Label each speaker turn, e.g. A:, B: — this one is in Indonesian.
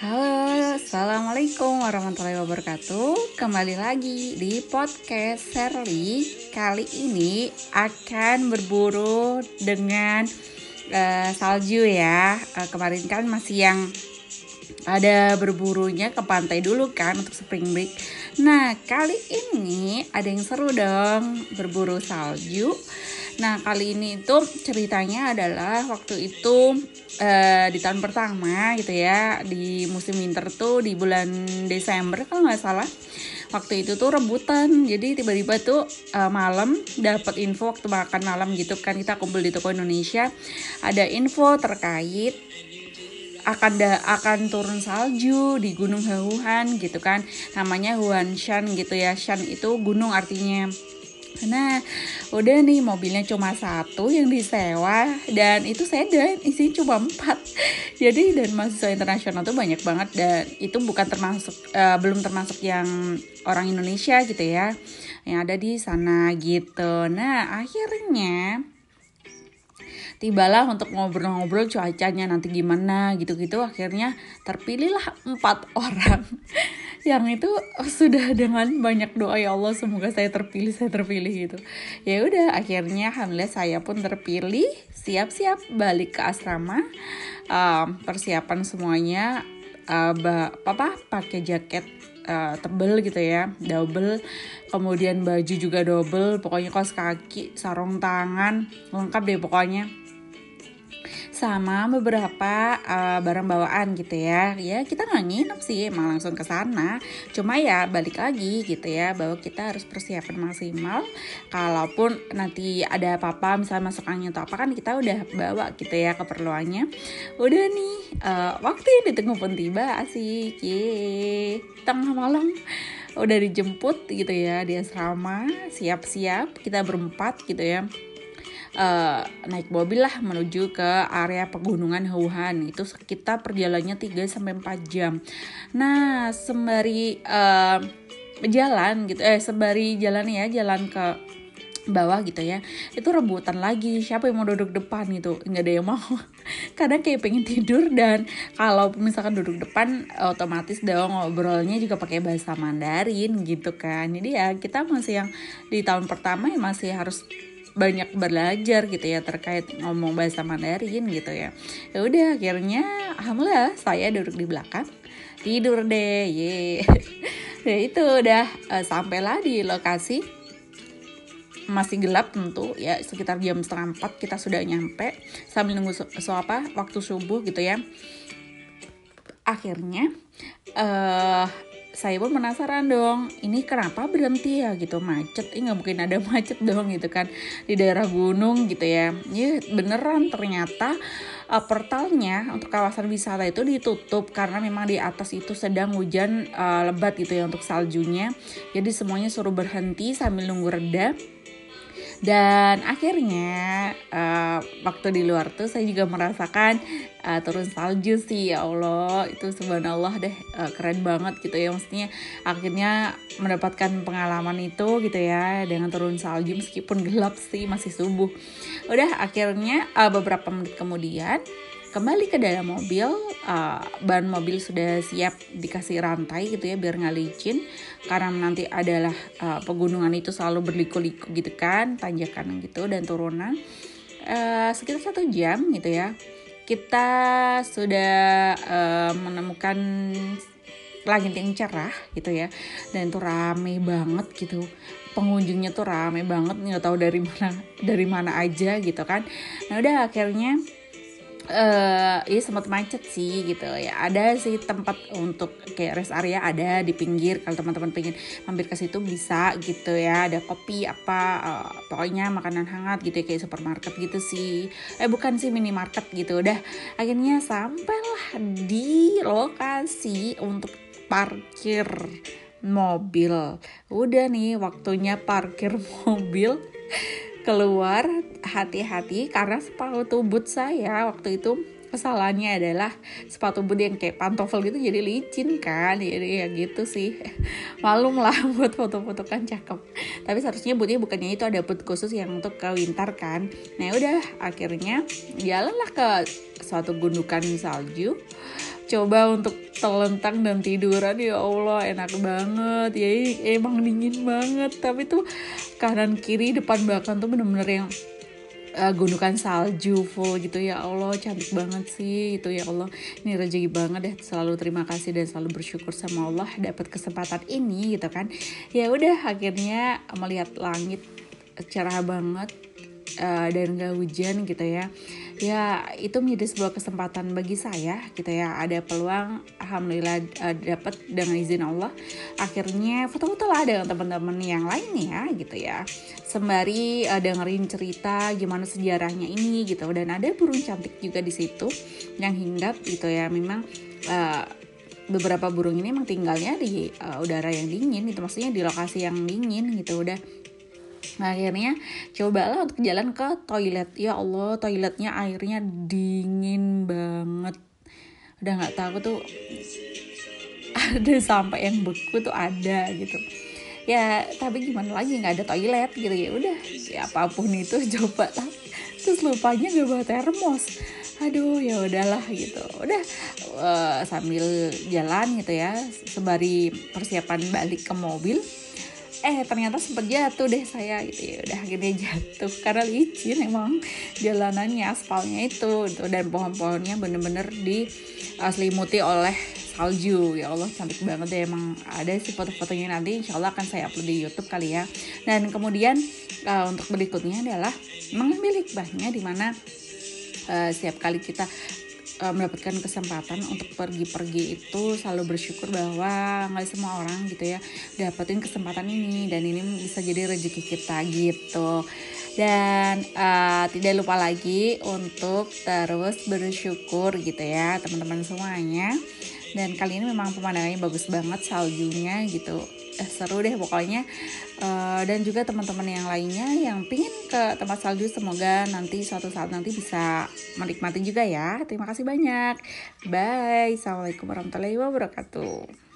A: Halo, Assalamualaikum warahmatullahi wabarakatuh. Kembali lagi di podcast Sherly Kali ini akan berburu dengan uh, salju ya. Uh, Kemarin kan masih yang ada berburunya ke pantai dulu kan untuk spring break. Nah kali ini ada yang seru dong berburu salju Nah kali ini itu ceritanya adalah waktu itu uh, di tahun pertama gitu ya di musim winter tuh di bulan Desember kalau nggak salah. Waktu itu tuh rebutan jadi tiba-tiba tuh uh, malam dapat info waktu makan malam gitu kan kita kumpul di toko Indonesia ada info terkait akan da, akan turun salju di Gunung Heuhan gitu kan namanya Huanshan gitu ya Shan itu gunung artinya Nah, udah nih mobilnya cuma satu yang disewa dan itu sedan, isinya cuma empat. Jadi dan mahasiswa internasional tuh banyak banget dan itu bukan termasuk uh, belum termasuk yang orang Indonesia gitu ya, yang ada di sana gitu. Nah, akhirnya tibalah untuk ngobrol-ngobrol cuacanya nanti gimana gitu-gitu. Akhirnya terpilihlah empat orang yang itu sudah dengan banyak doa ya Allah semoga saya terpilih saya terpilih gitu. Ya udah akhirnya alhamdulillah saya pun terpilih siap-siap balik ke asrama. Um, persiapan semuanya uh, apa pakai jaket uh, tebel gitu ya double. Kemudian baju juga double pokoknya kaos kaki sarung tangan lengkap deh pokoknya sama beberapa uh, barang bawaan gitu ya. Ya kita nggak nginep sih emang langsung ke sana. Cuma ya balik lagi gitu ya bahwa kita harus persiapan maksimal. Kalaupun nanti ada apa-apa misalnya masuk angin atau apa kan kita udah bawa gitu ya keperluannya. Udah nih uh, waktu yang ditunggu pun tiba asik ye tengah malam udah dijemput gitu ya di asrama. Siap-siap kita berempat gitu ya uh, naik mobil lah menuju ke area pegunungan Wuhan. Itu kita perjalannya 3 sampai 4 jam. Nah, sembari uh, jalan gitu eh sembari jalan ya jalan ke bawah gitu ya itu rebutan lagi. Siapa yang mau duduk depan gitu? Nggak ada yang mau. Kadang kayak pengen tidur dan kalau misalkan duduk depan otomatis dong ngobrolnya juga pakai bahasa Mandarin gitu kan. Jadi ya kita masih yang di tahun pertama ya masih harus banyak belajar gitu ya terkait ngomong bahasa Mandarin gitu ya. Ya udah akhirnya alhamdulillah saya duduk di belakang. Tidur deh ye. Ya itu udah uh, sampailah di lokasi. Masih gelap tentu ya sekitar jam setengah empat kita sudah nyampe. Sambil nunggu so, so apa waktu subuh gitu ya. Akhirnya uh, saya pun penasaran dong ini kenapa berhenti ya gitu macet. Ini nggak mungkin ada macet dong gitu kan di daerah gunung gitu ya. Ya beneran ternyata uh, portalnya untuk kawasan wisata itu ditutup karena memang di atas itu sedang hujan uh, lebat gitu ya untuk saljunya. Jadi semuanya suruh berhenti sambil nunggu reda. Dan akhirnya uh, waktu di luar tuh saya juga merasakan uh, turun salju sih ya Allah. Itu subhanallah deh uh, keren banget gitu ya. Maksudnya akhirnya mendapatkan pengalaman itu gitu ya dengan turun salju meskipun gelap sih masih subuh. Udah akhirnya uh, beberapa menit kemudian kembali ke dalam mobil uh, ban mobil sudah siap dikasih rantai gitu ya biar nggak licin. Karena nanti adalah uh, pegunungan itu selalu berliku-liku gitu kan tanjakan gitu dan turunan uh, sekitar satu jam gitu ya. Kita sudah uh, menemukan langit yang cerah gitu ya. Dan itu rame banget gitu. Pengunjungnya tuh rame banget nggak tahu dari mana dari mana aja gitu kan. Nah udah akhirnya uh, ya sempat macet sih gitu. Ya ada sih tempat untuk kayak rest area ada di pinggir. Kalau teman-teman pengen mampir ke situ bisa gitu ya. Ada kopi apa uh, pokoknya makanan hangat gitu ya. Kayak supermarket gitu sih. Eh bukan sih minimarket gitu. Udah akhirnya sampailah di lokasi untuk parkir mobil. Udah nih waktunya parkir mobil keluar hati-hati karena sepatu boot saya waktu itu kesalahannya adalah sepatu boot yang kayak pantofel gitu jadi licin kan jadi ya gitu sih. Malum lah buat foto-foto kan cakep. Tapi seharusnya bootnya bukannya itu ada boot khusus yang untuk ke winter kan. Nah ya udah akhirnya jalanlah ke suatu gundukan salju. Coba untuk telentang dan tiduran ya Allah enak banget. Ya emang dingin banget. Tapi tuh kanan kiri depan belakang tuh bener-bener yang uh, gundukan salju full gitu. Ya Allah cantik banget sih. Itu ya Allah. Ini rezeki banget deh. Selalu terima kasih dan selalu bersyukur sama Allah dapat kesempatan ini gitu kan. Ya udah akhirnya melihat langit cerah banget uh, dan gak hujan gitu ya. Ya itu menjadi sebuah kesempatan bagi saya gitu ya. Ada peluang alhamdulillah uh, dapat dengan izin Allah. Akhirnya foto-foto lah dengan teman-teman yang lain ya gitu ya. Sembari uh, dengerin cerita gimana sejarahnya ini gitu. Dan ada burung cantik juga di situ yang hinggap gitu ya. Memang uh, beberapa burung ini emang tinggalnya di uh, udara yang dingin itu maksudnya di lokasi yang dingin gitu. Udah Nah akhirnya cobalah untuk jalan ke toilet. Ya Allah toiletnya airnya dingin banget. Udah nggak tahu tuh ada sampai yang beku tuh ada gitu. Ya tapi gimana lagi nggak ada toilet gitu ya udah ya apa pun itu coba lah. Terus lupanya gak bawa termos. Aduh ya udahlah gitu. Udah uh, sambil jalan gitu ya sembari persiapan balik ke mobil eh ternyata sempet jatuh deh saya gitu. Ya udah akhirnya jatuh. Karena licin emang jalanannya aspalnya itu gitu. dan pohon-pohonnya bener-bener diselimuti oleh salju. Ya Allah cantik banget deh emang ada sih foto-fotonya nanti. Insya Allah akan saya upload di YouTube kali ya. Dan kemudian uh, untuk berikutnya adalah mengambil hikmahnya di mana uh, setiap kali kita uh, mendapatkan kesempatan untuk pergi-pergi itu selalu bersyukur bahwa nggak semua orang gitu ya dapetin kesempatan ini dan ini bisa jadi rezeki kita gitu. Dan uh, tidak lupa lagi untuk terus bersyukur gitu ya teman-teman semuanya. Dan kali ini memang pemandangannya bagus banget saljunya gitu eh, seru deh pokoknya. Uh, dan juga teman-teman yang lainnya yang pingin ke tempat salju semoga nanti suatu saat nanti bisa menikmati juga ya. Terima kasih banyak. Bye. Assalamualaikum warahmatullahi wabarakatuh